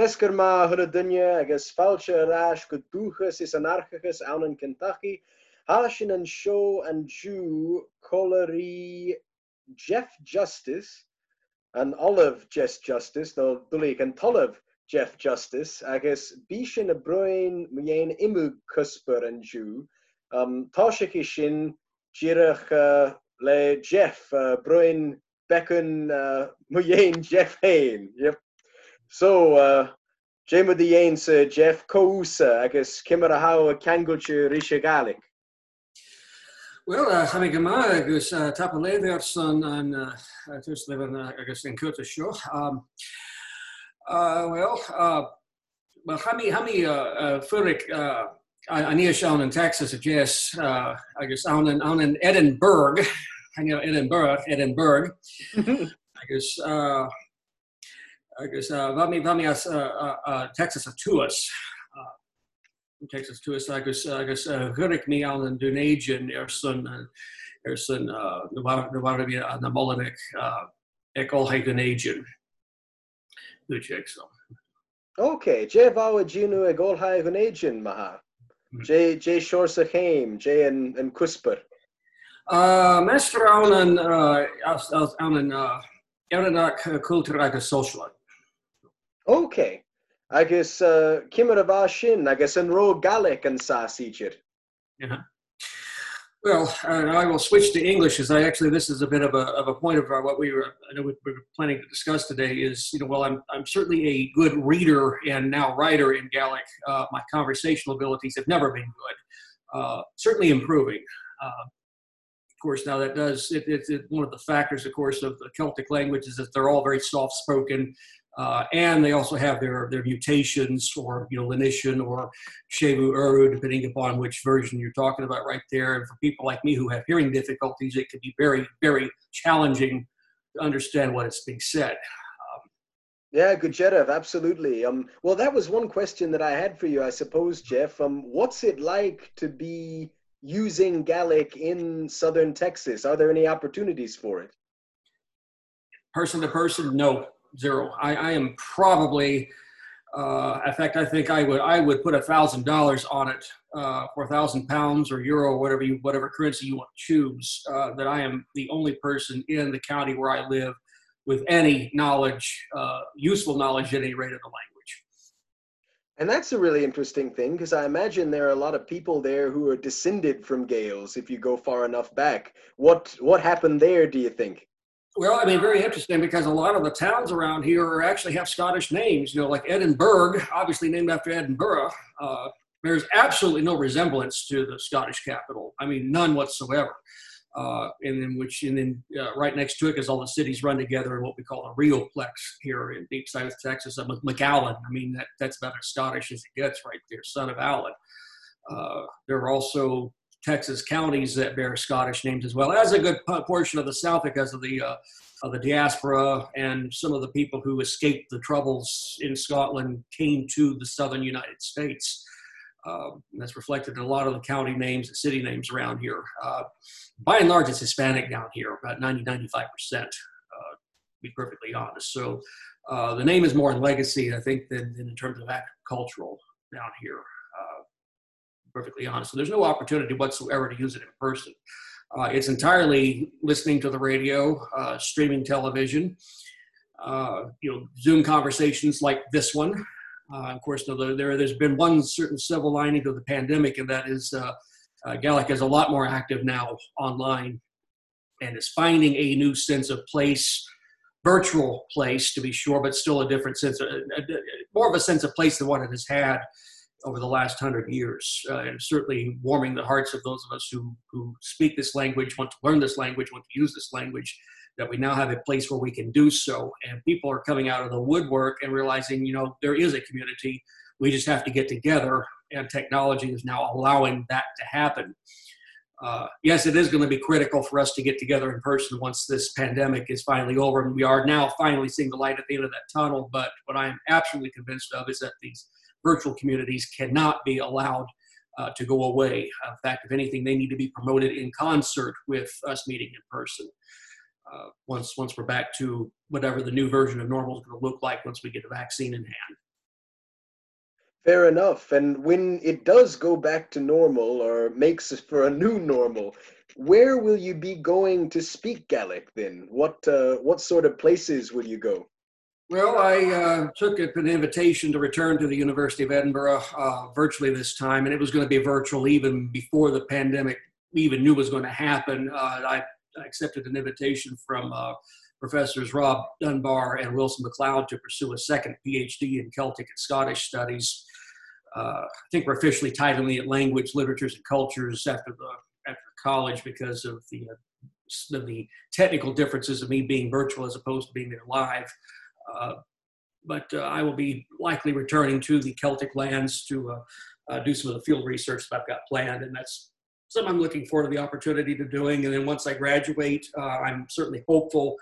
Mesker ma hunne dunne agus false ras go doges is anarchachas aan in Kentucky. Hashin an show an Jew cholery Jeff Justice an Olive Jeff Justice no dolik an tollev Jeff Justice agus bishin a broin muhéin immu kusper an Jew. Ehm, um, Táisiiki sin jirech uh, eh, le Jeff eh, uh, broin bekken eh, uh, muhéin Jeff Hain. Yep. So uh, Jéime de dhéon sa Jeff cóúsa agus cimar a ha a ceangailte ríise galig. Well ha mé go má agus uh, tap léir san an tus le agus an cuta seo. Um, uh, well ha mi ha mi furig aní se an Texas a jazz uh, agus an an Edinburgh Edinburgh Edinburgh agus agus bhí bhí as Texas uh, a tuas uh, Texas tuas agus agus thurig mí an an Dunagin ar san ar san war na Molinic eáil Dunagin so. Ok, Jé bá a dúú ag ggótha Dunagin maha. Jé Jé seir a chéim, Jé an cusper. Meester an an an agus social. Ok, agus uh, kimmer a bá sin agus an ro galach an sáíir. Yeah. Well, uh, I will switch to English as I actually this is a bit of a, of a point of our, what we were I know we were planning to discuss today is you know well I'm I'm certainly a good reader and now writer in Gaelic. Uh, my conversational abilities have never been good, uh, certainly improving. Uh, of course, now that does it, it's it, one of the factors, of course, of the Celtic languages is that they're all very soft spoken. Uh, and they also have their their mutations or you know Linician or Shevu Uru, depending upon which version you're talking about right there. And for people like me who have hearing difficulties, it can be very very challenging to understand what is being said. Um, yeah, good Jeff, absolutely. Um, well, that was one question that I had for you, I suppose, Jeff. Um, what's it like to be using Gaelic in southern Texas? Are there any opportunities for it? Person to person, no zero. I, I am probably, uh, in fact, I think I would I would put a thousand dollars on it uh, for a thousand pounds or euro, whatever you whatever currency you want to choose. Uh, that I am the only person in the county where I live with any knowledge, uh, useful knowledge at any rate of the language. And that's a really interesting thing because I imagine there are a lot of people there who are descended from Gaels. If you go far enough back, what what happened there? Do you think? Well, I mean, very interesting because a lot of the towns around here actually have Scottish names. You know, like Edinburg, obviously named after Edinburgh. Uh, there's absolutely no resemblance to the Scottish capital. I mean, none whatsoever. Uh, and then, which, and then uh, right next to it, because all the cities run together in what we call a Rioplex here in deep South Texas. Uh, McAllen. I mean, that that's about as Scottish as it gets, right there. Son of Allen. Uh, there are also Texas counties that bear Scottish names as well as a good portion of the South because of the uh, of the diaspora and some of the people who escaped the troubles in Scotland came to the southern United States. Uh, that's reflected in a lot of the county names and city names around here. Uh, by and large, it's Hispanic down here, about 90, 95%, uh, to be perfectly honest. So uh, the name is more in legacy, I think, than, than in terms of agricultural down here perfectly honest. So there's no opportunity whatsoever to use it in person. Uh, it's entirely listening to the radio, uh, streaming television, uh, you know, Zoom conversations like this one. Uh, of course, there, there, has been one certain silver lining to the pandemic, and that is uh, uh, Gaelic is a lot more active now online and is finding a new sense of place, virtual place to be sure, but still a different sense, of, more of a sense of place than what it has had over the last hundred years, uh, and certainly warming the hearts of those of us who who speak this language, want to learn this language, want to use this language. That we now have a place where we can do so, and people are coming out of the woodwork and realizing, you know, there is a community. We just have to get together, and technology is now allowing that to happen. Uh, yes, it is going to be critical for us to get together in person once this pandemic is finally over, and we are now finally seeing the light at the end of that tunnel. But what I am absolutely convinced of is that these virtual communities cannot be allowed uh, to go away. In fact, if anything, they need to be promoted in concert with us meeting in person. Uh, once once we're back to whatever the new version of normal is going to look like once we get a vaccine in hand. Fair enough. And when it does go back to normal or makes for a new normal, where will you be going to speak Gaelic then? What uh, what sort of places will you go? Well, I uh, took an invitation to return to the University of Edinburgh uh, virtually this time, and it was going to be virtual even before the pandemic even knew was going to happen. Uh, I, I, accepted an invitation from uh, professors Rob Dunbar and Wilson McLeod to pursue a second PhD in Celtic and Scottish studies. Uh, I think we're officially titling it Language, Literatures, and Cultures after the after college because of the uh, the technical differences of me being virtual as opposed to being there live. Uh, but uh, I will be likely returning to the Celtic lands to uh, do some of the field research that I've got planned, and that's something I'm looking forward to the opportunity to doing. And then once I graduate, I'm certainly hopeful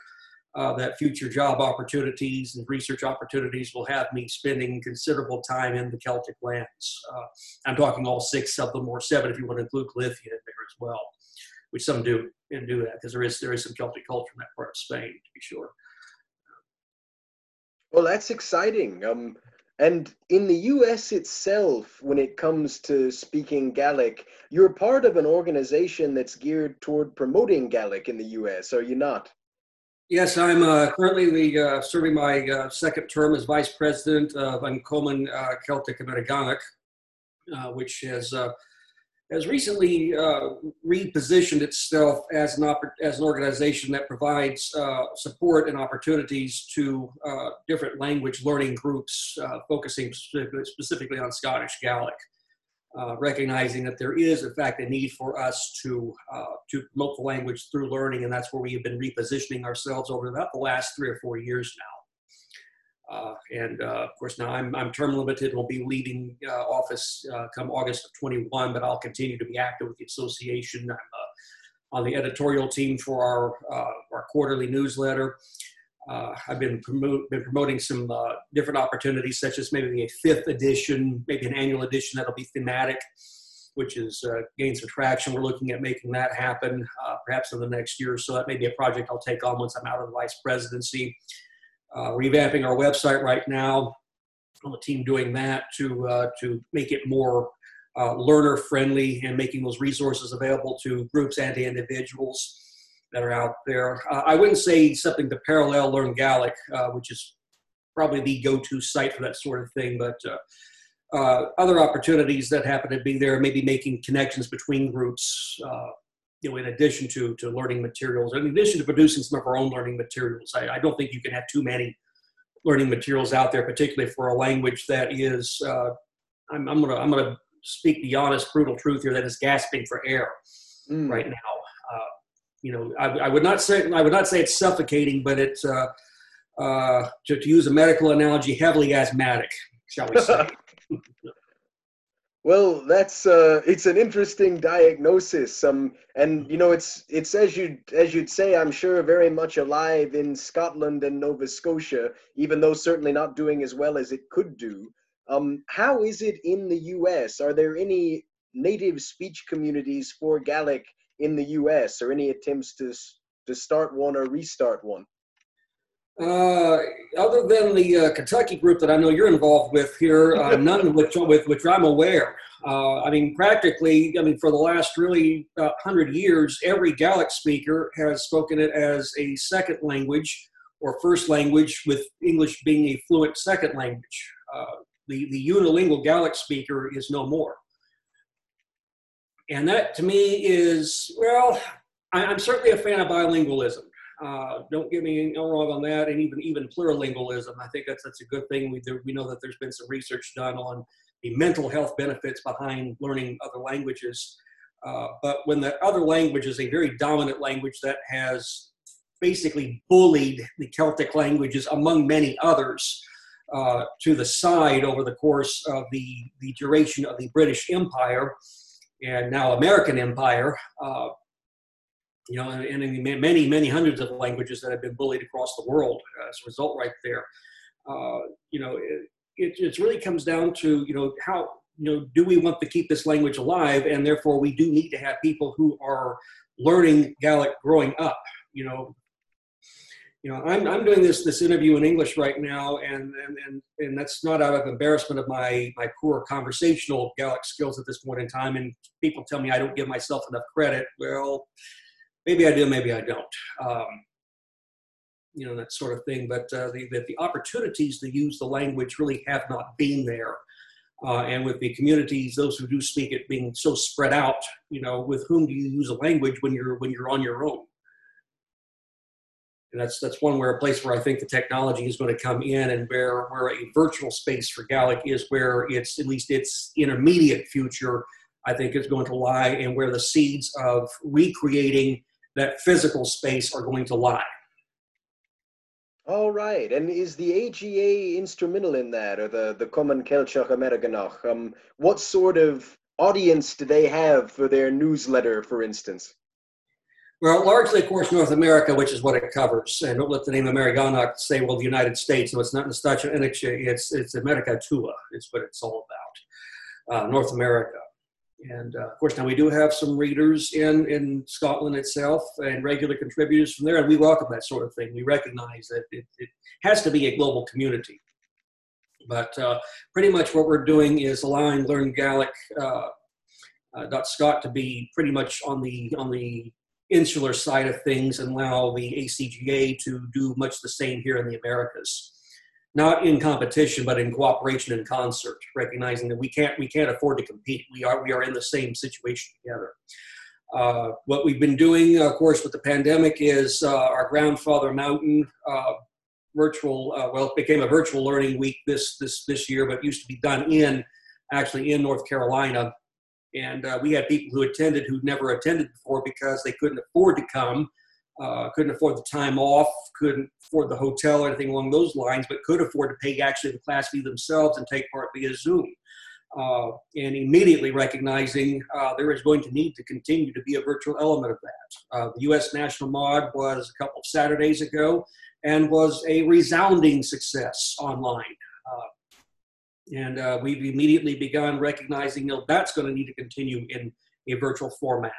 uh, that future job opportunities and research opportunities will have me spending considerable time in the Celtic lands. Uh, I'm talking all six of them, or seven if you want to include Galicia in there as well, which some do and do that because there is there is some Celtic culture in that part of Spain, to be sure. Well, that's exciting. Um, and in the US itself, when it comes to speaking Gaelic, you're part of an organization that's geared toward promoting Gaelic in the US, are you not? Yes, I'm uh, currently the, uh, serving my uh, second term as vice president of An Comunn uh, Gàidhealach Ameireaganach, uh, which has has recently uh, repositioned itself as an, oppor- as an organization that provides uh, support and opportunities to uh, different language learning groups, uh, focusing specifically, on Scottish Gaelic, uh, recognizing that there is, in fact, a need for us to, uh, to promote the language through learning, and that's where we have been repositioning ourselves over about the last three or four years now. Uh, and uh, of course, now I'm, I'm term limited. Will be leaving uh, office uh, come August of 21, but I'll continue to be active with the association. I'm uh, on the editorial team for our uh, our quarterly newsletter. I've been, promote, been promoting some different opportunities, such as maybe a fifth edition, maybe an annual edition that'll be thematic, which is gained some traction. We're looking at making that happen, perhaps in the next year. Or so that may be a project I'll take on once I'm out of the vice presidency uh, revamping our website right now. On the team doing that to uh, to make it more uh, learner friendly and making those resources available to groups and to individuals that are out there. Uh, I wouldn't say something to parallel Learn Gaelic, uh, which is probably the go-to site for that sort of thing, but. Uh, other opportunities that happen to be there, maybe making connections between groups, you know, in addition to to learning materials, in addition to producing some of our own learning materials, I, I don't think you can have too many learning materials out there, particularly for a language that is. Uh, I'm, I'm, gonna I'm gonna speak the honest, brutal truth here. That is gasping for air mm. right now. Uh, you know, I, I, would not say I would not say it's suffocating, but it's uh, uh to, to use a medical analogy, heavily asthmatic, shall we say? Well, that's uh, it's an interesting diagnosis. Um, and you know, it's it's as you as you'd say, I'm sure very much alive in Scotland and Nova Scotia, even though certainly not doing as well as it could do. Um, how is it in the U.S.? Are there any native speech communities for Gaelic in the U.S. or any attempts to to start one or restart one? Uh, other than the uh, Kentucky group that I know you're involved with here, uh, none which, with which I'm aware. Uh, I mean, practically, I mean, for the last really uh, hundred years, every Gaelic speaker has spoken it as a second language or first language, with English being a fluent second language. Uh, the the unilingual Gaelic speaker is no more, and that to me is well. I, I'm certainly a fan of bilingualism. Uh, don't get me wrong on that, and even even plurilingualism. I think that's that's a good thing. We we know that there's been some research done on the mental health benefits behind learning other languages. Uh, but when the other language is a very dominant language that has basically bullied the Celtic languages among many others uh, to the side over the course of the, the duration of the British Empire and now American Empire, uh, you know, and, in many, many hundreds of languages that have been bullied across the world as a result right there. Uh, you know, it, it, it really comes down to, you know, how, you know, do we want to keep this language alive? And therefore we do need to have people who are learning Gaelic growing up, you know, you know, I'm, I'm doing this this interview in English right now, and and and, and that's not out of embarrassment of my my poor conversational Gaelic skills at this point in time. And people tell me I don't give myself enough credit. Well, maybe I do, maybe I don't. Um, you know that sort of thing. But uh, the, the, the opportunities to use the language really have not been there. Uh, and with the communities, those who do speak it being so spread out, you know, with whom do you use a language when you're when you're on your own? And that's that's one where a place where I think the technology is going to come in, and where where a virtual space for Gaelic is where it's at least its intermediate future, I think is going to lie, and where the seeds of recreating that physical space are going to lie. All right, and is the AGA instrumental in that, or the the Comunn Gàidhealach Ameireaganach? Um, what sort of audience do they have for their newsletter, for instance? Well, largely, of course, North America, which is what it covers. And don't let the name Americana say, well, the United States. No, it's not Nastacha It's, it's America Tua. It's what it's all about. Uh, North America. And uh, of course, now we do have some readers in, in Scotland itself and regular contributors from there, and we welcome that sort of thing. We recognize that it, it has to be a global community. But uh, pretty much what we're doing is allowing Learn Gaelic. Uh, uh, Scott to be pretty much on the on the insular side of things and allow the ACGA to do much the same here in the Americas. Not in competition, but in cooperation and concert, recognizing that we can't we can't afford to compete. We are we are in the same situation together. Uh, what we've been doing, of course, with the pandemic is uh, our grandfather mountain uh, virtual. Uh, well, it became a virtual learning week this this this year, but used to be done in actually in North Carolina and uh, we had people who attended who'd never attended before because they couldn't afford to come, uh, couldn't afford the time off, couldn't afford the hotel or anything along those lines, but could afford to pay actually the class fee themselves and take part via Zoom. Uh, and immediately recognizing uh, there is going to need to continue to be a virtual element of that. Uh, the U.S. National Mod was a couple of Saturdays ago and was a resounding success online. Uh, and uh, we've immediately begun recognizing that that's going to need to continue in a virtual format.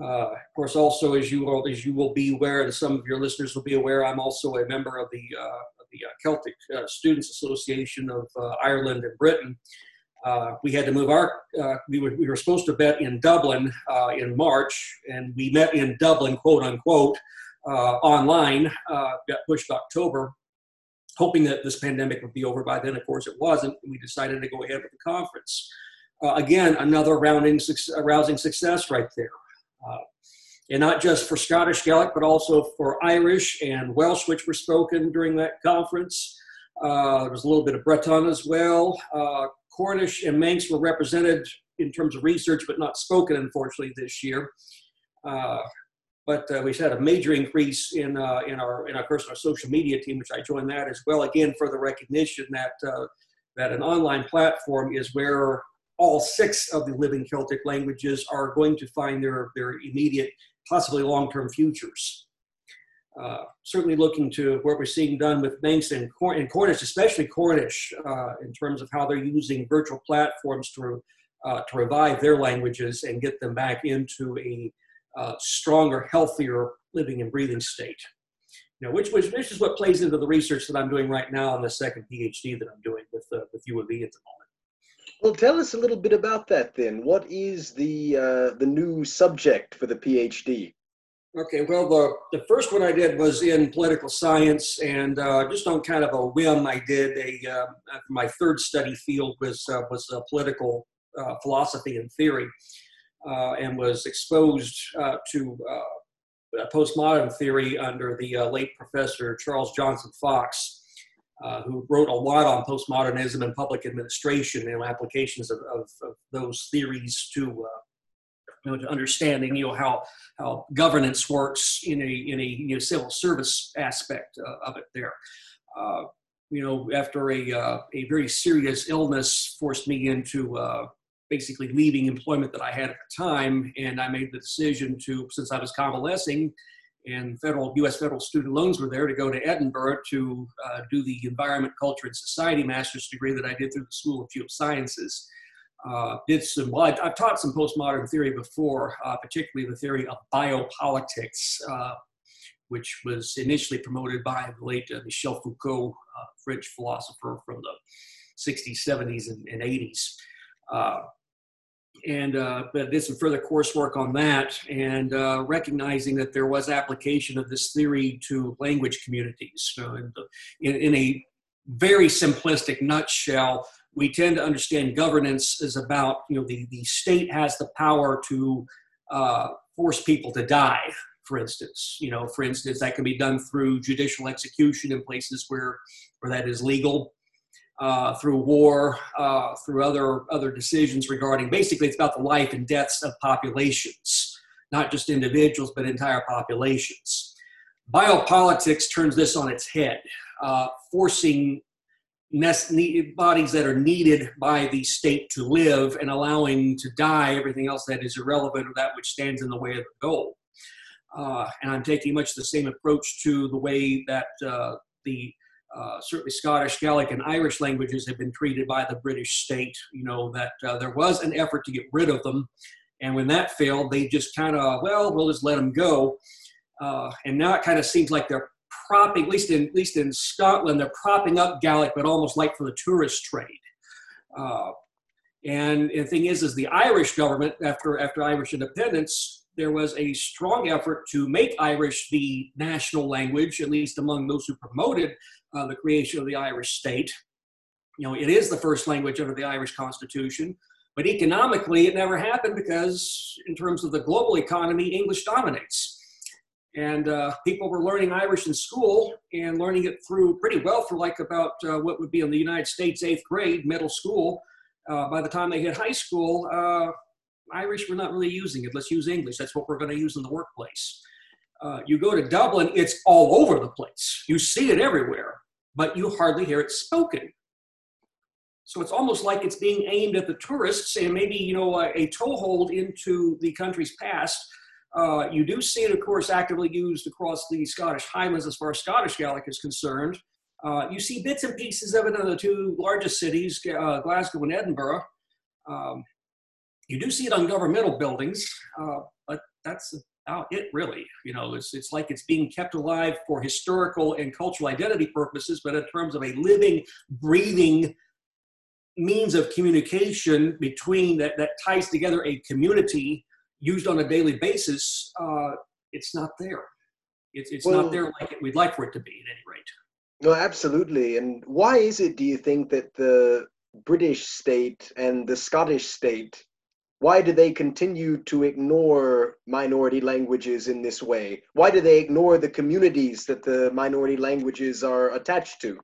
Uh, of course, also as you will, as you will be aware, and some of your listeners will be aware, I'm also a member of the, uh, of the uh, Celtic uh, Students Association of uh, Ireland and Britain. we had to move our, we, were, we were supposed to bet in Dublin in March, and we met in Dublin, quote unquote, online, got pushed October hoping that this pandemic would be over by then. Of course, it wasn't. We decided to go ahead with the conference. Uh, again, another rounding, rousing success right there. Uh, and not just for Scottish Gaelic, but also for Irish and Welsh, which were spoken during that conference. Uh, there was a little bit of Breton as well. Uh, Cornish and Manx were represented in terms of research, but not spoken, unfortunately, this year. Uh, but uh, we've had a major increase in uh, in our in our, our social media team, which I joined that as well. Again, for the recognition that that an online platform is where all six of the living Celtic languages are going to find their their immediate, possibly long term futures. Uh, certainly looking to what we're seeing done with Manx and, Cor- and Cornish, especially Cornish, uh, in terms of how they're using virtual platforms to uh, to revive their languages and get them back into a uh, stronger, healthier living and breathing state. You know, which, which, which is what plays into the research that I'm doing right now on the second PhD that I'm doing with, uh, with U of E at the moment. Well, tell us a little bit about that then. What is the, uh, the new subject for the PhD? Okay, well, the, the first one I did was in political science, and uh, just on kind of a whim, I did a uh, my third study field was uh, was uh, political uh, philosophy and theory, uh, and was exposed to postmodern theory under the late professor Charles Johnson Fox, who wrote a lot on postmodernism and public administration and applications of, of, of those theories to you know, to understanding, you know, how how governance works in a in a you know, civil service aspect uh, of it. There, uh, you know, after a uh, a very serious illness forced me into basically leaving employment that I had at the time, and I made the decision to, since I was convalescing, and federal U.S. federal student loans were there to go to Edinburgh to uh, do the Environment, Culture, and Society master's degree that I did through the School of Geosciences. Uh, did some, well, I, have taught some postmodern theory before, uh, particularly the theory of biopolitics, uh, which was initially promoted by the late uh, Michel Foucault, uh, French philosopher from the 60s, 70s, and, and 80s. And uh, did some further coursework on that and uh, recognizing that there was application of this theory to language communities. So in, in, in, a very simplistic nutshell, we tend to understand governance is about you know the, the state has the power to uh, force people to die for instance you know for instance that can be done through judicial execution in places where where that is legal uh, through war uh, through other other decisions regarding basically it's about the life and deaths of populations not just individuals but entire populations biopolitics turns this on its head uh, forcing bodies that are needed by the state to live and allowing to die everything else that is irrelevant or that which stands in the way of the goal. Uh, and I'm taking much the same approach to the way that uh, the uh, certainly Scottish, Gaelic, and Irish languages have been treated by the British state. You know, that uh, there was an effort to get rid of them. And when that failed, they just kind of, well, we'll just let them go. Uh, and now it kind of seems like they're propping, at least in at least in Scotland, they're propping up Gaelic, but almost like for the tourist trade. Uh, and, and the thing is, is the Irish government after after Irish independence, there was a strong effort to make Irish the national language, at least among those who promoted uh, the creation of the Irish state. You know, it is the first language under the Irish Constitution, but economically, it never happened because, in terms of the global economy, English dominates. And uh, people were learning Irish in school and learning it through pretty well for like about uh, what would be in the United States eighth grade, middle school. Uh, by the time they hit high school, uh, Irish, we're not really using it. Let's use English. That's what we're going to use in the workplace. Uh, you go to Dublin, it's all over the place. You see it everywhere, but you hardly hear it spoken. So it's almost like it's being aimed at the tourists and maybe, you know, a, a toehold into the country's past uh, you do see it, of course, actively used across the Scottish Highlands as far as Scottish Gaelic is concerned. Uh, you see bits and pieces of it in the two largest cities, uh, Glasgow and Edinburgh. Um, you do see it on governmental buildings, uh, but that's about it, really. You know, it's, it's like it's being kept alive for historical and cultural identity purposes, but in terms of a living, breathing means of communication between that, that ties together a community used on a daily basis, uh, it's not there. It's, it's well, not there like we'd like for it to be, at any rate. No, absolutely. And why is it, do you think, that the British state and the Scottish state, why do they continue to ignore minority languages in this way? Why do they ignore the communities that the minority languages are attached to?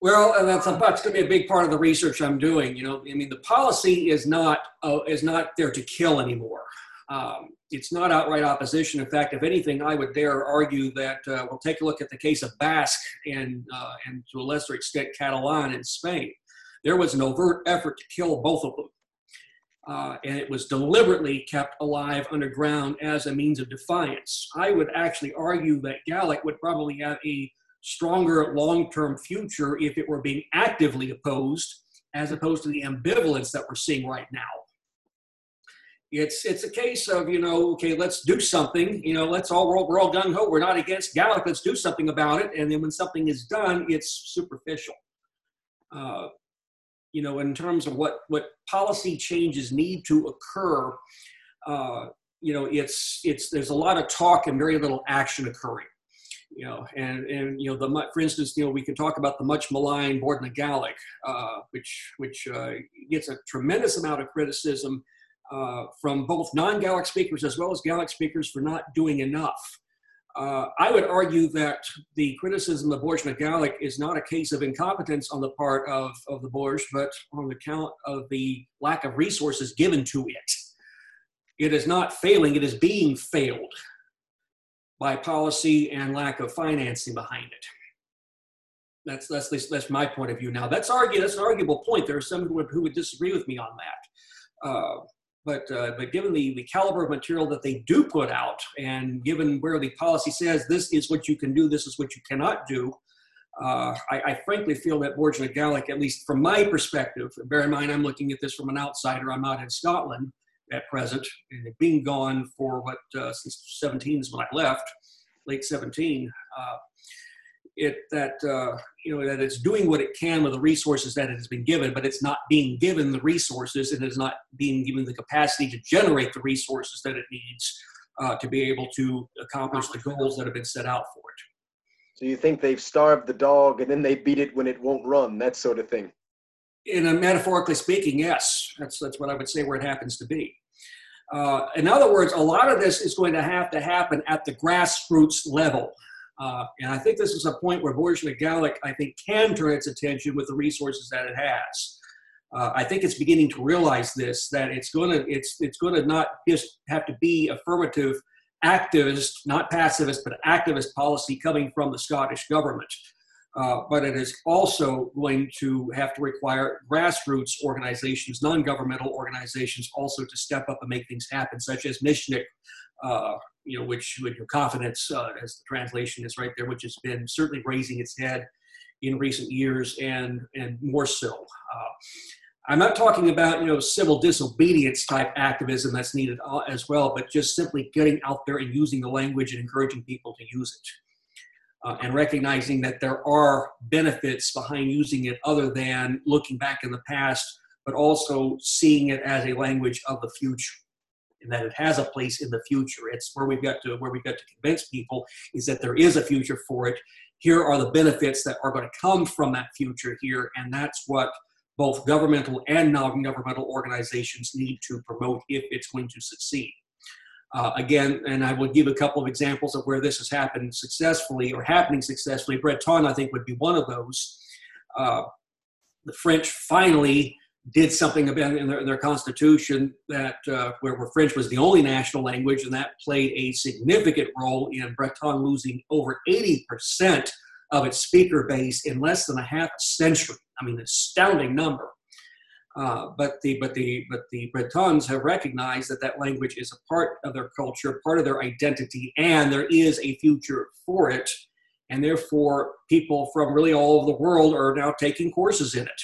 Well, and that's, that's going to be a big part of the research I'm doing. You know, I mean, the policy is not uh, is not there to kill anymore. Um, it's not outright opposition. In fact, if anything, I would dare argue that uh, we'll take a look at the case of Basque and uh, and to a lesser extent Catalan in Spain. There was an overt effort to kill both of them, uh, and it was deliberately kept alive underground as a means of defiance. I would actually argue that Gaelic would probably have a stronger long-term future if it were being actively opposed as opposed to the ambivalence that we're seeing right now it's it's a case of you know okay let's do something you know let's all we're all, we're all gung ho we're not against Gaelic let's do something about it and then when something is done it's superficial uh, you know in terms of what what policy changes need to occur uh, you know it's it's there's a lot of talk and very little action occurring you know, and and you know the for instance, you know, we can talk about the much maligned Bòrd na Gàidhlig, uh, which which uh, gets a tremendous amount of criticism uh, from both non-Gaelic speakers as well as Gaelic speakers for not doing enough. Uh, I would argue that the criticism of Bòrd na is not a case of incompetence on the part of, of the Bòrd, but on account of the lack of resources given to it. It is not failing, it is being failed by policy and lack of financing behind it. That's that's that's my point of view. Now that's argue that's an arguable point. There are some who would, who would disagree with me on that. Uh, but uh, but given the, the caliber of material that they do put out, and given where the policy says this is what you can do, this is what you cannot do, uh, I, I, frankly feel that Bòrd na Gàidhlig, at least from my perspective, bear in mind I'm looking at this from an outsider. I'm not in Scotland at present, and being gone for what uh, since 17 is when I left. late 17, uh, it that uh, you know that it's doing what it can with the resources that it has been given, but it's not being given the resources and it's not being given the capacity to generate the resources that it needs uh, to be able to accomplish the goals that have been set out for it. So you think they've starved the dog and then they beat it when it won't run, that sort of thing? In a metaphorically speaking, yes, that's that's what I would say where it happens to be. Uh, in other words, a lot of this is going to have to happen at the grassroots level. Uh, and I think this is a point where Bòrd na Gàidhlig, I think, can turn its attention with the resources that it has. Uh, I think it's beginning to realize this that it's going to it's it's going to not just have to be affirmative, activist, not pacifist, but activist policy coming from the Scottish government. Uh, but it is also going to have to require grassroots organizations, non-governmental organizations, also to step up and make things happen, such as Misneachd, uh, you know, which with your confidence, uh, as the translation is right there, which has been certainly raising its head in recent years and and more so. Uh, I'm not talking about you know civil disobedience type activism that's needed uh, as well, but just simply getting out there and using the language and encouraging people to use it uh, and recognizing that there are benefits behind using it other than looking back in the past, but also seeing it as a language of the future and that it has a place in the future. It's where we've got to where we've got to convince people is that there is a future for it. Here are the benefits that are going to come from that future here, and that's what both governmental and non-governmental organizations need to promote if it's going to succeed. Uh, again, and I will give a couple of examples of where this has happened successfully or happening successfully. Breton, I think, would be one of those. Uh, the French finally did something about in their, their constitution that uh, where, where, French was the only national language, and that played a significant role in Breton losing over 80% of its speaker base in less than a half century. I mean, an astounding number. Uh, but the but the but the Bretons have recognized that that language is a part of their culture, part of their identity, and there is a future for it. And therefore, people from really all over the world are now taking courses in it.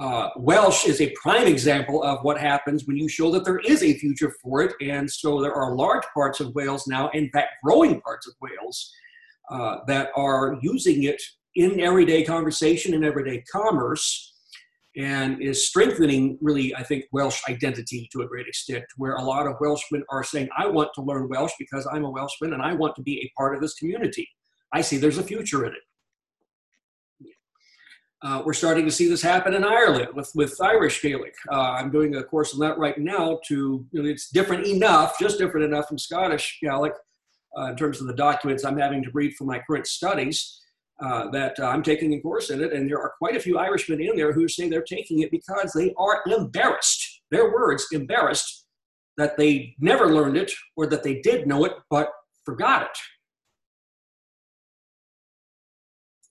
Uh, Welsh is a prime example of what happens when you show that there is a future for it. And so there are large parts of Wales now, in fact, growing parts of Wales, uh, that are using it in everyday conversation and everyday commerce and is strengthening really, I think, Welsh identity to a great extent, where a lot of Welshmen are saying, I want to learn Welsh because I'm a Welshman and I want to be a part of this community. I see there's a future in it. Uh, we're starting to see this happen in Ireland with, with Irish Gaelic. Uh, I'm doing a course on that right now to, you know, it's different enough, just different enough from Scottish Gaelic uh, in terms of the documents I'm having to read for my current studies uh, that uh, I'm taking a course in it, and there are quite a few Irishmen in there who say they're taking it because they are embarrassed. Their words, embarrassed that they never learned it or that they did know it but forgot it.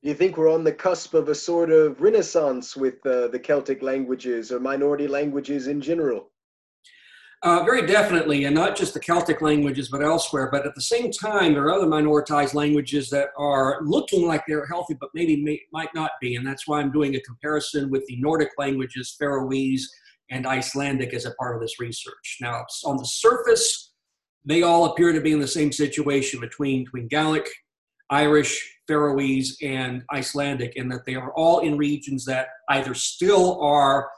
Do you think we're on the cusp of a sort of renaissance with uh, the Celtic languages or minority languages in general? Uh, very definitely, and not just the Celtic languages, but elsewhere. But at the same time, there are other minoritized languages that are looking like they're healthy, but maybe may, might not be. And that's why I'm doing a comparison with the Nordic languages, Faroese and Icelandic, as a part of this research. Now, on the surface, they all appear to be in the same situation between, between Gaelic, Irish, Faroese, and Icelandic, in that they are all in regions that either still are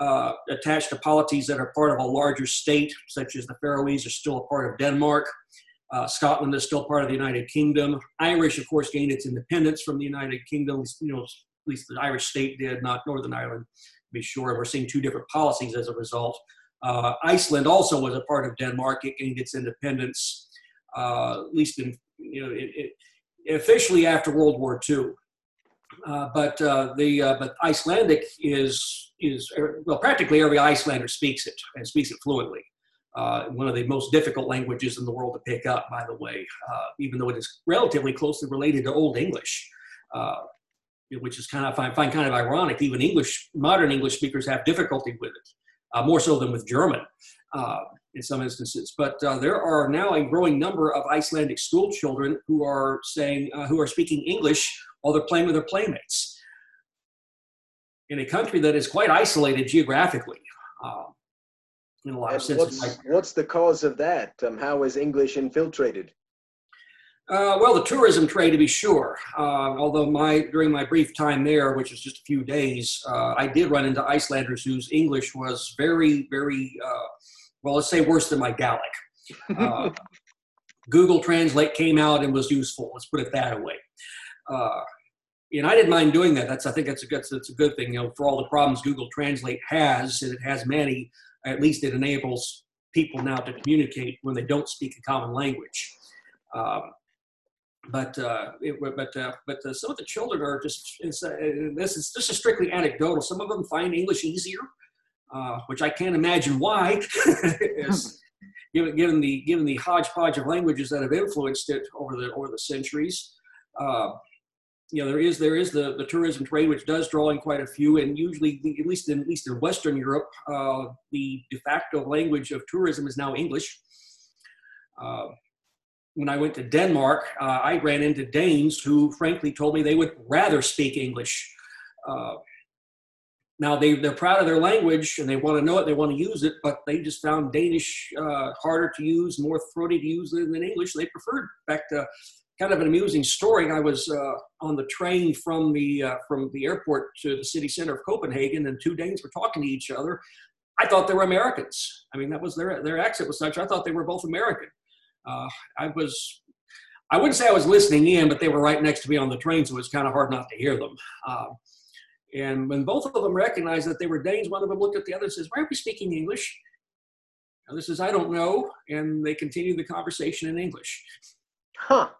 uh, attached to polities that are part of a larger state, such as the Faroese are still a part of Denmark. Uh, Scotland is still part of the United Kingdom. Irish, of course, gained its independence from the United Kingdom. You know, at least the Irish state did, not Northern Ireland. To be sure, we're seeing two different policies as a result. Uh, Iceland also was a part of Denmark. It gained its independence, uh, at least in you know, it, it, officially after World War II. Uh, but uh, the uh, but Icelandic is is well practically every Icelander speaks it and speaks it fluently. Uh, one of the most difficult languages in the world to pick up, by the way, uh, even though it is relatively closely related to Old English, which is kind of I find kind of ironic. Even English modern English speakers have difficulty with it, more so than with German in some instances. But uh, there are now a growing number of Icelandic school children who are saying, uh, who are speaking English while they're playing with their playmates in a country that is quite isolated geographically. Uh, in a lot and of senses. What's, what's, the cause of that? Um, how is English infiltrated? Uh, well, the tourism trade, to be sure. Uh, although my during my brief time there, which was just a few days, uh, I did run into Icelanders whose English was very, very uh, well. Let's say worse than my Gallic. Uh, Google Translate came out and was useful. Let's put it that way. Uh, and I didn't mind doing that. That's I think that's a good that's a good thing. You know, for all the problems Google Translate has, and it has many. At least it enables people now to communicate when they don't speak a common language. Um, but uh, it, but uh, but uh, some of the children are just uh, this is this is strictly anecdotal. Some of them find English easier, uh, which I can't imagine why. given, given the given the hodgepodge of languages that have influenced it over the over the centuries. Uh, you know, there is there is the, the tourism trade which does draw in quite a few, and usually, at least in at least in Western Europe, the de facto language of tourism is now English. Uh, when I went to Denmark, uh, I ran into Danes who frankly told me they would rather speak English. Now they, they're proud of their language and they want to know it, they want to use it, but they just found Danish uh, harder to use, more throaty to use than, than English. They preferred. In fact, uh, kind of an amusing story. I was uh, on the train from the uh, from the airport to the city center of Copenhagen, and two Danes were talking to each other. I thought they were Americans. I mean, that was their their accent was such. I thought they were both American uh, I was, I wouldn't say I was listening in, but they were right next to me on the train, so it was kind of hard not to hear them. Uh, and when both of them recognized that they were Danes, one of them looked at the other and says, Why aren't we speaking English? And this is, I don't know. And they continued the conversation in English. Huh.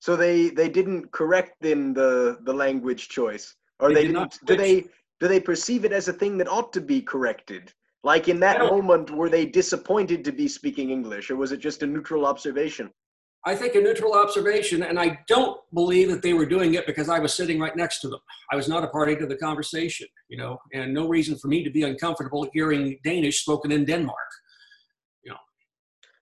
So they, they didn't correct in the, the language choice? Or they, they did not do they do they perceive it as a thing that ought to be corrected? Like in that moment, were they disappointed to be speaking English, or was it just a neutral observation? I think a neutral observation, and I don't believe that they were doing it because I was sitting right next to them. I was not a party to the conversation, you know, and no reason for me to be uncomfortable hearing Danish spoken in Denmark. You know.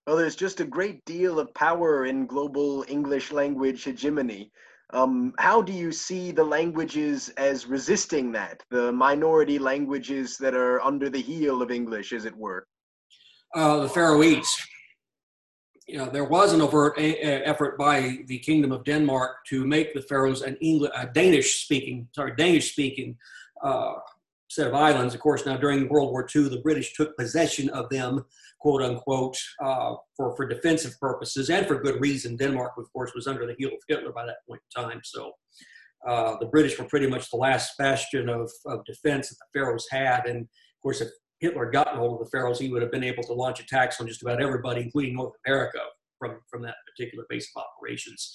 Well, there's just a great deal of power in global English language hegemony. Um, how do you see the languages as resisting that, the minority languages that are under the heel of English, as it were? Uh, the Faroese. You know, there was an overt a- a effort by the Kingdom of Denmark to make the Faroes an English, a Danish-speaking, sorry, Danish-speaking uh, set of islands. Of course, now during World War II, the British took possession of them quote unquote, uh, for, for defensive purposes and for good reason. Denmark, of course, was under the heel of Hitler by that point in time. So uh, the British were pretty much the last bastion of, of defense that the Faroes had. And of course, if Hitler gotten hold of the Faroes, he would have been able to launch attacks on just about everybody, including North America, from, from that particular base of operations.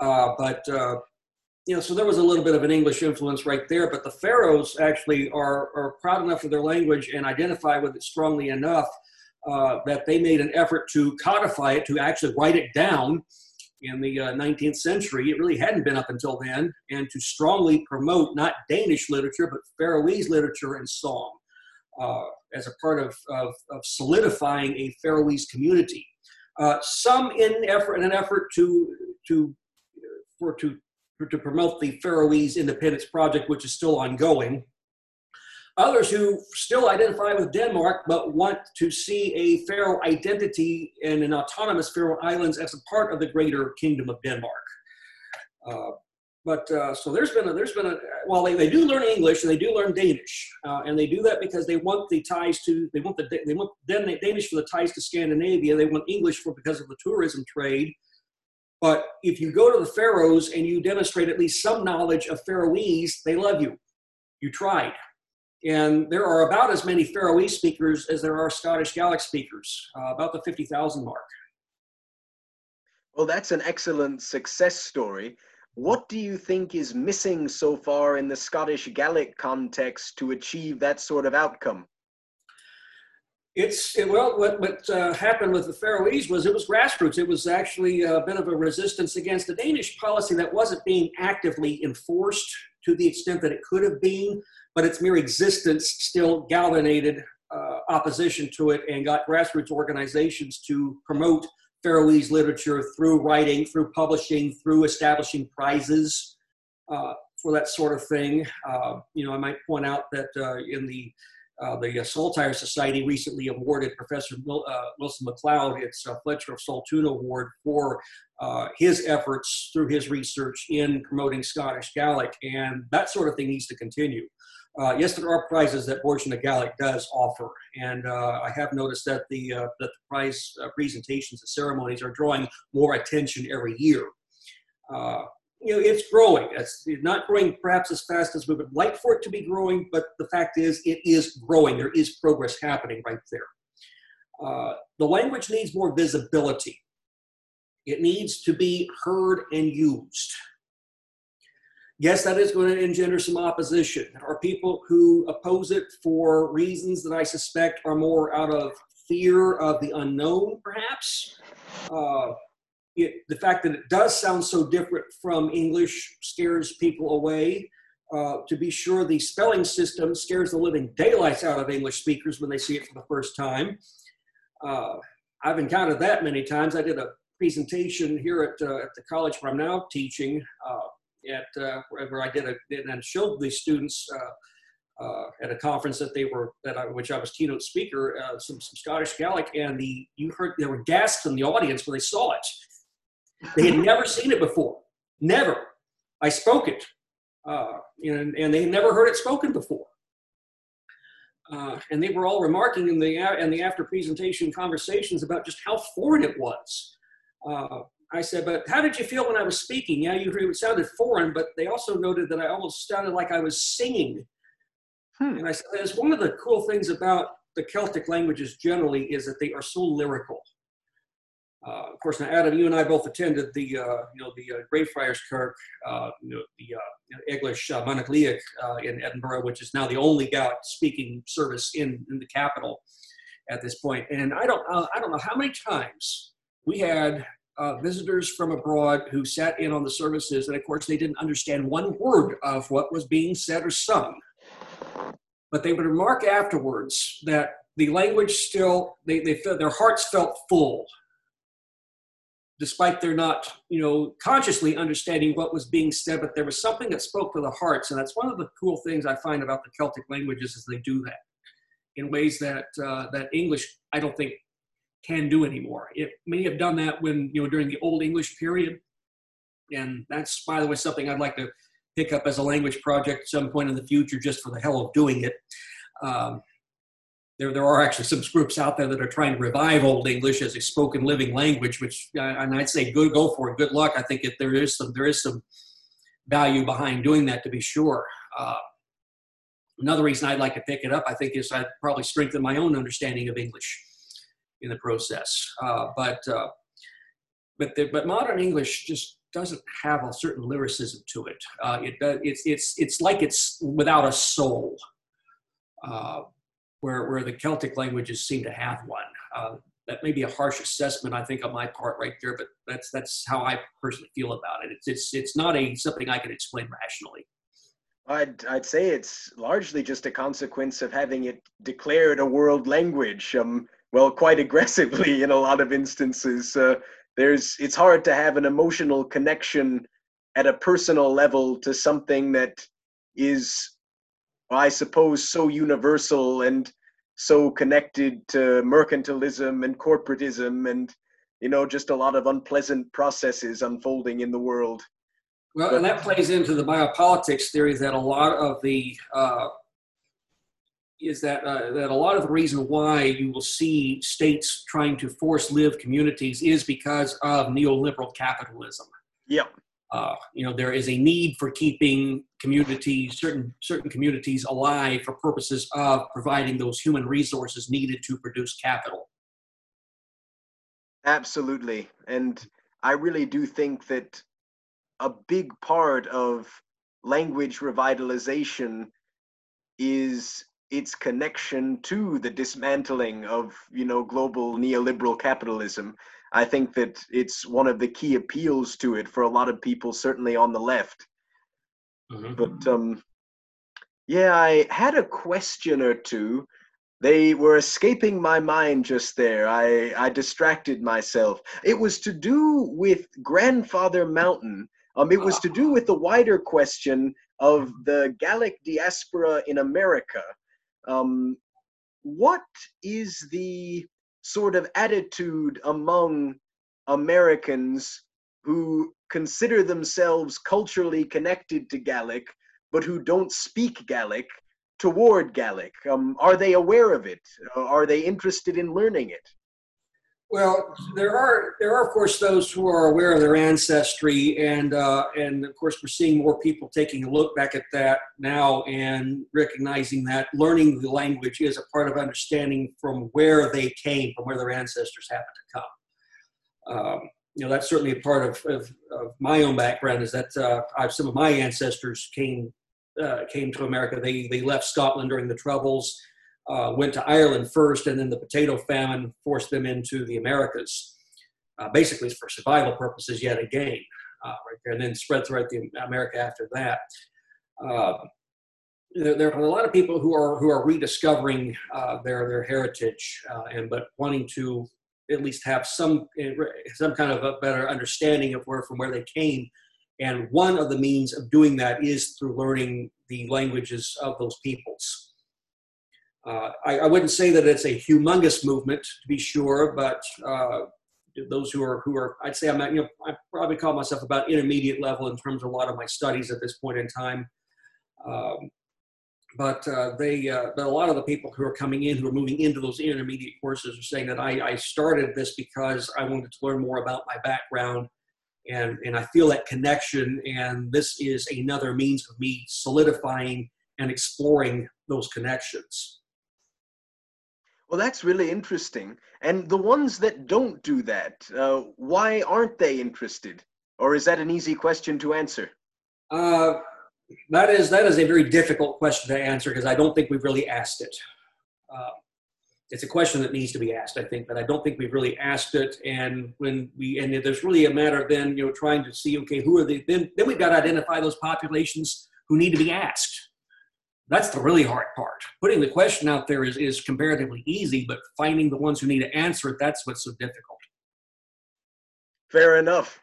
Uh, but uh, you know, so there was a little bit of an English influence right there. But the Faroes actually are, are proud enough of their language and identify with it strongly enough uh, that they made an effort to codify it, to actually write it down in the uh, 19th century. It really hadn't been up until then, and to strongly promote not Danish literature, but Faroese literature and song uh, as a part of, of, of, solidifying a Faroese community. Uh, some in effort, in an effort to, to, for, to, to promote the Faroese Independence Project, which is still ongoing. Others who still identify with Denmark but want to see a Faroe identity and an autonomous Faroe Islands as a part of the greater Kingdom of Denmark. Uh, but uh, so there's been a, there's been a while they, they do learn English and they do learn Danish uh, and they do that because they want the ties to they want the they want then Danish for the ties to Scandinavia they want English for because of the tourism trade but if you go to the Faroes and you demonstrate at least some knowledge of Faroese they love you you tried and there are about as many Faroese speakers as there are Scottish Gaelic speakers, uh, about the 50,000 mark. Well, that's an excellent success story. What do you think is missing so far in the Scottish Gaelic context to achieve that sort of outcome? It's it, well, what what uh, happened with the Faroese was it was grassroots. It was actually a bit of a resistance against the Danish policy that wasn't being actively enforced to the extent that it could have been but its mere existence still galvanized uh, opposition to it and got grassroots organizations to promote Faroese literature through writing, through publishing, through establishing prizes uh, for that sort of thing. Uh, you know, I might point out that uh, in the Uh, the uh, Saltire Society recently awarded Professor uh, Wilson McLeod its Fletcher of Saltoun Award for his efforts through his research in promoting Scottish Gaelic, and that sort of thing needs to continue. Uh, yes, there are prizes that Bòrd na Gàidhlig does offer, and I have noticed that the that the prize presentations and ceremonies are drawing more attention every year you know, it's growing. It's not growing perhaps as fast as we would like for it to be growing, but the fact is, it is growing. There is progress happening right there. Uh, the language needs more visibility. It needs to be heard and used. Yes, that is going to engender some opposition. There are people who oppose it for reasons that I suspect are more out of fear of the unknown, perhaps. Uh, it, the fact that it does sound so different from English scares people away. Uh, to be sure, the spelling system scares the living daylights out of English speakers when they see it for the first time. Uh, I've encountered that many times. I did a presentation here at, uh, at the college where I'm now teaching, uh, at uh, where I did a and showed these students uh, at a conference that they were that I, which I was keynote speaker, some, some Scottish Gaelic, and the you heard there were gasps in the audience when they saw it. They had never seen it before. Never. I spoke it. Uh, and, and they had never heard it spoken before. Uh, and they were all remarking in the, in the after presentation conversations about just how foreign it was. Uh, I said, but how did you feel when I was speaking? Yeah, you heard it sounded foreign, but they also noted that I almost sounded like I was singing. Hmm. And I said, that's one of the cool things about the Celtic languages generally is that they are so lyrical. Uh, of course, now Adam, you and I both attended the uh, you know the uh, Greyfriars Kirk, uh, you know, the uh, English uh, uh, in Edinburgh, which is now the only Gaelic speaking service in, in the capital at this point. And I don't uh, I don't know how many times we had visitors from abroad who sat in on the services, and of course they didn't understand one word of what was being said or sung, but they would remark afterwards that the language still they, they felt, their hearts felt full despite their not, you know, consciously understanding what was being said, but there was something that spoke to the hearts. And that's one of the cool things I find about the Celtic languages is they do that in ways that uh, that English I don't think can do anymore. It may have done that when you know during the Old English period, and that's by the way something I'd like to pick up as a language project at some point in the future, just for the hell of doing it. Um, there, there are actually some groups out there that are trying to revive Old English as a spoken living language, which uh, and I'd say good, go for it. Good luck. I think if there is some there is some value behind doing that to be sure. Uh, another reason I'd like to pick it up, I think, is I'd probably strengthen my own understanding of English in the process. Uh, but uh, but the, but modern English just doesn't have a certain lyricism to it. Uh, it it's it's it's like it's without a soul. Uh, where, where the Celtic languages seem to have one. Uh, that may be a harsh assessment, I think, on my part right there, but that's that's how I personally feel about it. It's it's it's not a something I can explain rationally. I'd I'd say it's largely just a consequence of having it declared a world language. Um, well, quite aggressively in a lot of instances. Uh, there's it's hard to have an emotional connection at a personal level to something that is I suppose, so universal and so connected to mercantilism and corporatism and you know just a lot of unpleasant processes unfolding in the world well and that plays into the biopolitics theory that a lot of the uh, is that uh, that a lot of the reason why you will see states trying to force live communities is because of neoliberal capitalism. Yep. Uh, you know, there is a need for keeping communities, certain certain communities, alive for purposes of providing those human resources needed to produce capital. Absolutely, and I really do think that a big part of language revitalization is its connection to the dismantling of you know global neoliberal capitalism I think that it's one of the key appeals to it for a lot of people, certainly on the left. Mm-hmm. But um, yeah, I had a question or two. They were escaping my mind just there. I, I distracted myself. It was to do with Grandfather Mountain. Um, it was to do with the wider question of the Gaelic diaspora in America. Um, what is the sort of attitude among Americans who consider themselves culturally connected to Gaelic, but who don't speak Gaelic toward Gaelic? Um, are they aware of it? Are they interested in learning it? Well, there are there are of course those who are aware of their ancestry, and uh, and of course we're seeing more people taking a look back at that now and recognizing that learning the language is a part of understanding from where they came, from where their ancestors happened to come. Um, you know, that's certainly a part of, of, of my own background. Is that uh, I've, some of my ancestors came uh, came to America. They they left Scotland during the Troubles uh, went to Ireland first, and then the potato famine forced them into the Americas, uh, basically for survival purposes yet again, uh, right there, and then spread throughout the America after that. Uh, there, there, are a lot of people who are who are rediscovering uh, their their heritage, uh, and but wanting to at least have some some kind of a better understanding of where from where they came. And one of the means of doing that is through learning the languages of those peoples. Uh, I, I, wouldn't say that it's a humongous movement to be sure, but uh, those who are who are I'd say I'm at, you know I probably call myself about intermediate level in terms of a lot of my studies at this point in time. Um, but uh, they uh, but a lot of the people who are coming in who are moving into those intermediate courses are saying that I, I started this because I wanted to learn more about my background and and I feel that connection and this is another means of me solidifying and exploring those connections. Well, that's really interesting. And the ones that don't do that, uh, why aren't they interested? Or is that an easy question to answer? Uh, that is that is a very difficult question to answer because I don't think we've really asked it. Uh, it's a question that needs to be asked, I think, but I don't think we've really asked it. And when we and there's really a matter of then you know trying to see okay who are the then then we've got to identify those populations who need to be asked that's the really hard part. Putting the question out there is, is comparatively easy, but finding the ones who need to answer it, that's what's so difficult. Fair enough.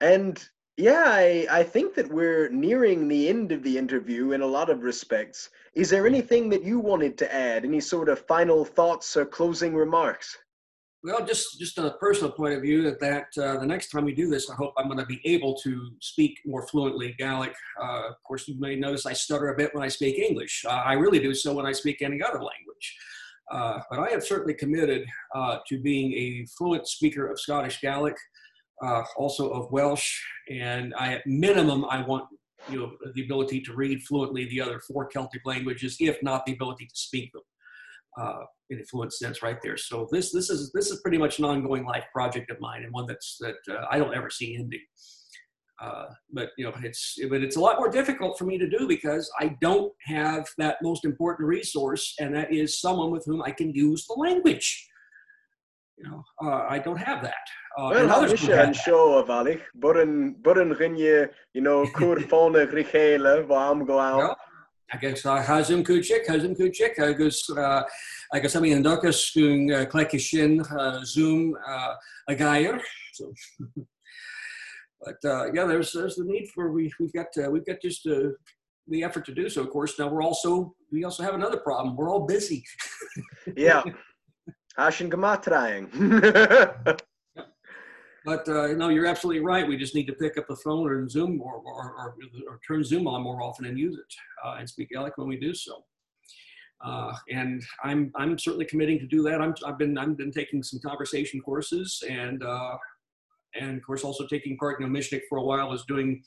And yeah, I, I think that we're nearing the end of the interview in a lot of respects. Is there mm. anything that you wanted to add? Any sort of final thoughts or closing remarks? Well, just just a personal point of view, that that uh, the next time we do this, I hope I'm going to be able to speak more fluently Gaelic. Uh, of course, you may notice I stutter a bit when I speak English. Uh, I really do so when I speak any other language. Uh, but I have certainly committed uh, to being a fluent speaker of Scottish Gaelic, uh, also of Welsh, and I, at minimum, I want you know the ability to read fluently the other four Celtic languages, if not the ability to speak them uh, in a fluent sense right there. So this this is this is pretty much an ongoing life project of mine and one that's that uh, I don't ever see ending. Uh, but you know it's but it's a lot more difficult for me to do because I don't have that most important resource, and that is someone with whom I can use the language. You know, uh, I don't have that. Uh, well, others do have show of Alich, burin burin rinje, you know, kur fone richele, warm go out agus hasm kuchik, hasm kuchik, agus agus am an dochas gung cleice sin zoom a gair. So, but uh, yeah, there's there's the need for we we've got uh, we've got just uh, the effort to do so. Of course, now we're also we also have another problem. We're all busy. yeah, Hashin trying. But uh, no, you're absolutely right. We just need to pick up the phone or Zoom or, or, or, or turn Zoom on more often and use it uh, and speak Gaelic when we do so. Uh, and I'm I'm certainly committing to do that. I'm, I've been I've been taking some conversation courses and uh, and of course also taking part. in Misneachd for a while was doing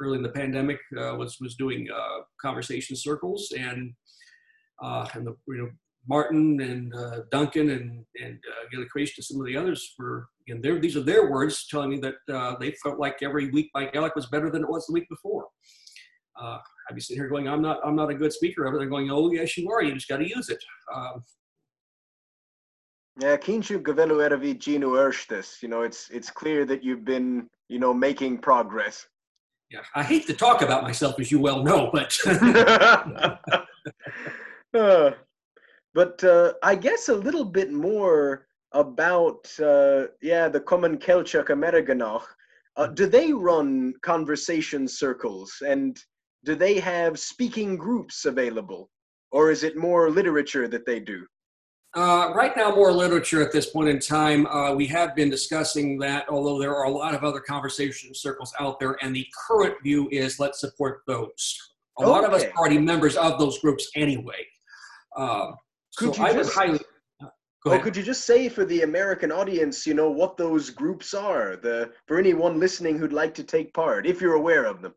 early in the pandemic uh, was was doing uh, conversation circles and and the you know Martin and Duncan and and uh, Gilly some of the others were there. These are their words telling me that uh, they felt like every week by Gaelic was better than it was the week before. Uh, I'd be sitting here going, I'm not I'm not a good speaker of it. They're going, oh yes you are. You just got to use it. Um, yeah, Kinshu Gavelu Eravi Ginu Erstis. You know, it's it's clear that you've been you know making progress. Yeah, I hate to talk about myself, as you well know, but. uh, but uh, I guess a little bit more about uh, yeah the Comunn Gàidhealach Ameireaganach. Uh, do they run conversation circles and do they have speaking groups available? or is it more literature that they do? Uh, right now, more literature at this point in time. Uh, we have been discussing that, although there are a lot of other conversation circles out there, and the current view is let's support those. A lot of us Okay. are already members of those groups anyway. Um, Could so you I would just- highly. Go Oh, ahead. could you just say for the American audience, you know, what those groups are? The for anyone listening who'd like to take part, if you're aware of them.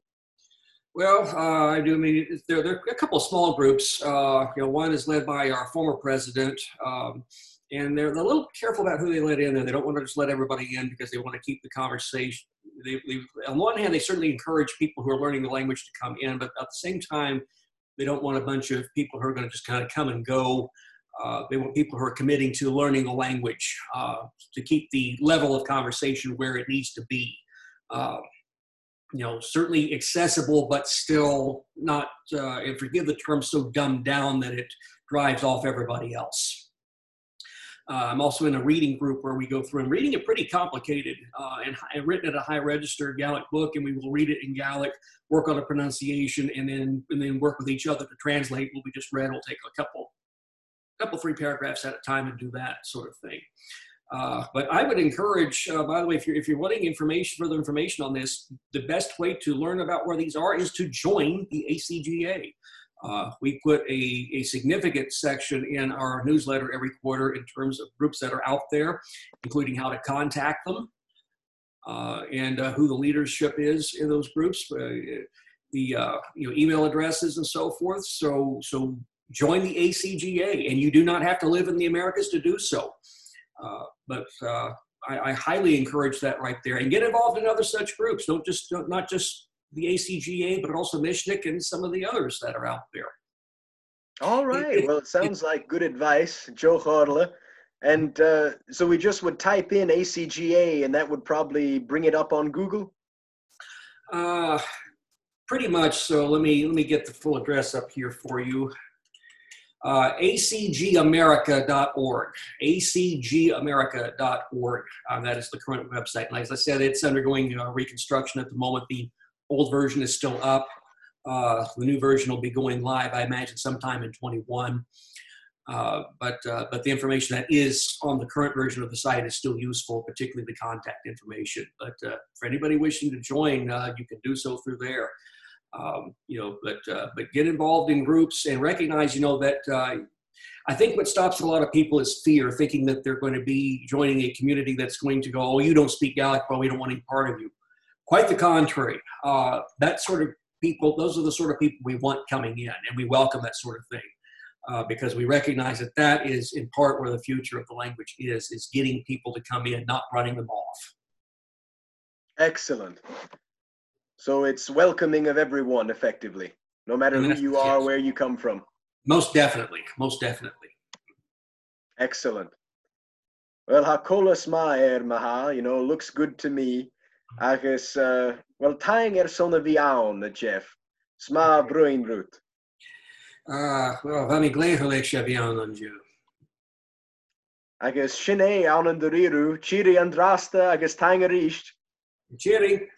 Well, uh, I do. I mean, it's- there, there are a couple of small groups. Uh, you know, one is led by our former president, um, and they're, they're a little careful about who they let in, and they don't want to just let everybody in because they want to keep the conversation. They, they, on one hand, they certainly encourage people who are learning the language to come in, but at the same time, they don't want a bunch of people who are going to just kind of come and go. Uh, they want people who are committing to learning the language uh, to keep the level of conversation where it needs to be. Uh, you know, certainly accessible, but still not, uh, and forgive the term, so dumbed down that it drives off everybody else. Uh, I'm also in a reading group where we go through and reading it pretty complicated uh, and, written at a high register Gaelic book, and we will read it in Gaelic, work on the pronunciation, and then and then work with each other to translate what we just read. We'll take a couple, couple three paragraphs at a time and do that sort of thing. Uh, but I would encourage, uh, by the way, if you're, if you're wanting information, further information on this, the best way to learn about where these are is to join the ACGA. Uh, we put a, a significant section in our newsletter every quarter in terms of groups that are out there, including how to contact them uh, and uh, who the leadership is in those groups, uh, the you know email addresses and so forth. So so join the ACGA, and you do not have to live in the Americas to do so. Uh, but uh, I, I highly encourage that right there, and get involved in other such groups. Don't just don't, not just the ACGA, but also Misneachd and some of the others that are out there. All right. it- well, it sounds like good advice, Joe Horla. And uh, so we just would type in ACGA, and that would probably bring it up on Google. Uh, pretty much. So let me let me get the full address up here for you. Uh, acgamerica.org. acgamerica.org. Um, that is the current website. And as I said, it's undergoing uh, reconstruction at the moment. The old version is still up. Uh, the new version will be going live, I imagine, sometime in 21. Uh, but uh, but the information that is on the current version of the site is still useful, particularly the contact information. But uh, for anybody wishing to join, uh, you can do so through there. Um, you know, but uh, but get involved in groups and recognize, you know, that uh, I think what stops a lot of people is fear, thinking that they're going to be joining a community that's going to go, oh, you don't speak Gaelic, well, we don't want any part of you. Quite the contrary. Uh, that sort of people, those are the sort of people we want coming in, and we welcome that sort of thing. Uh, because we recognize that that is in part where the future of the language is is getting people to come in not running them off Excellent. So it's welcoming of everyone, effectively, no matter who you are, where you come from. most definitely most definitely Excellent. Well, hakolas ma er maha, you know, looks good to me. Agus, uh, well, tying er sonna viaun, Jeff. Sma bruin root. uh, well bha mi gléir le sé bhíán an dú Agus sinné an an doriru, chiri an drasta, agus tying a richt. Cheery.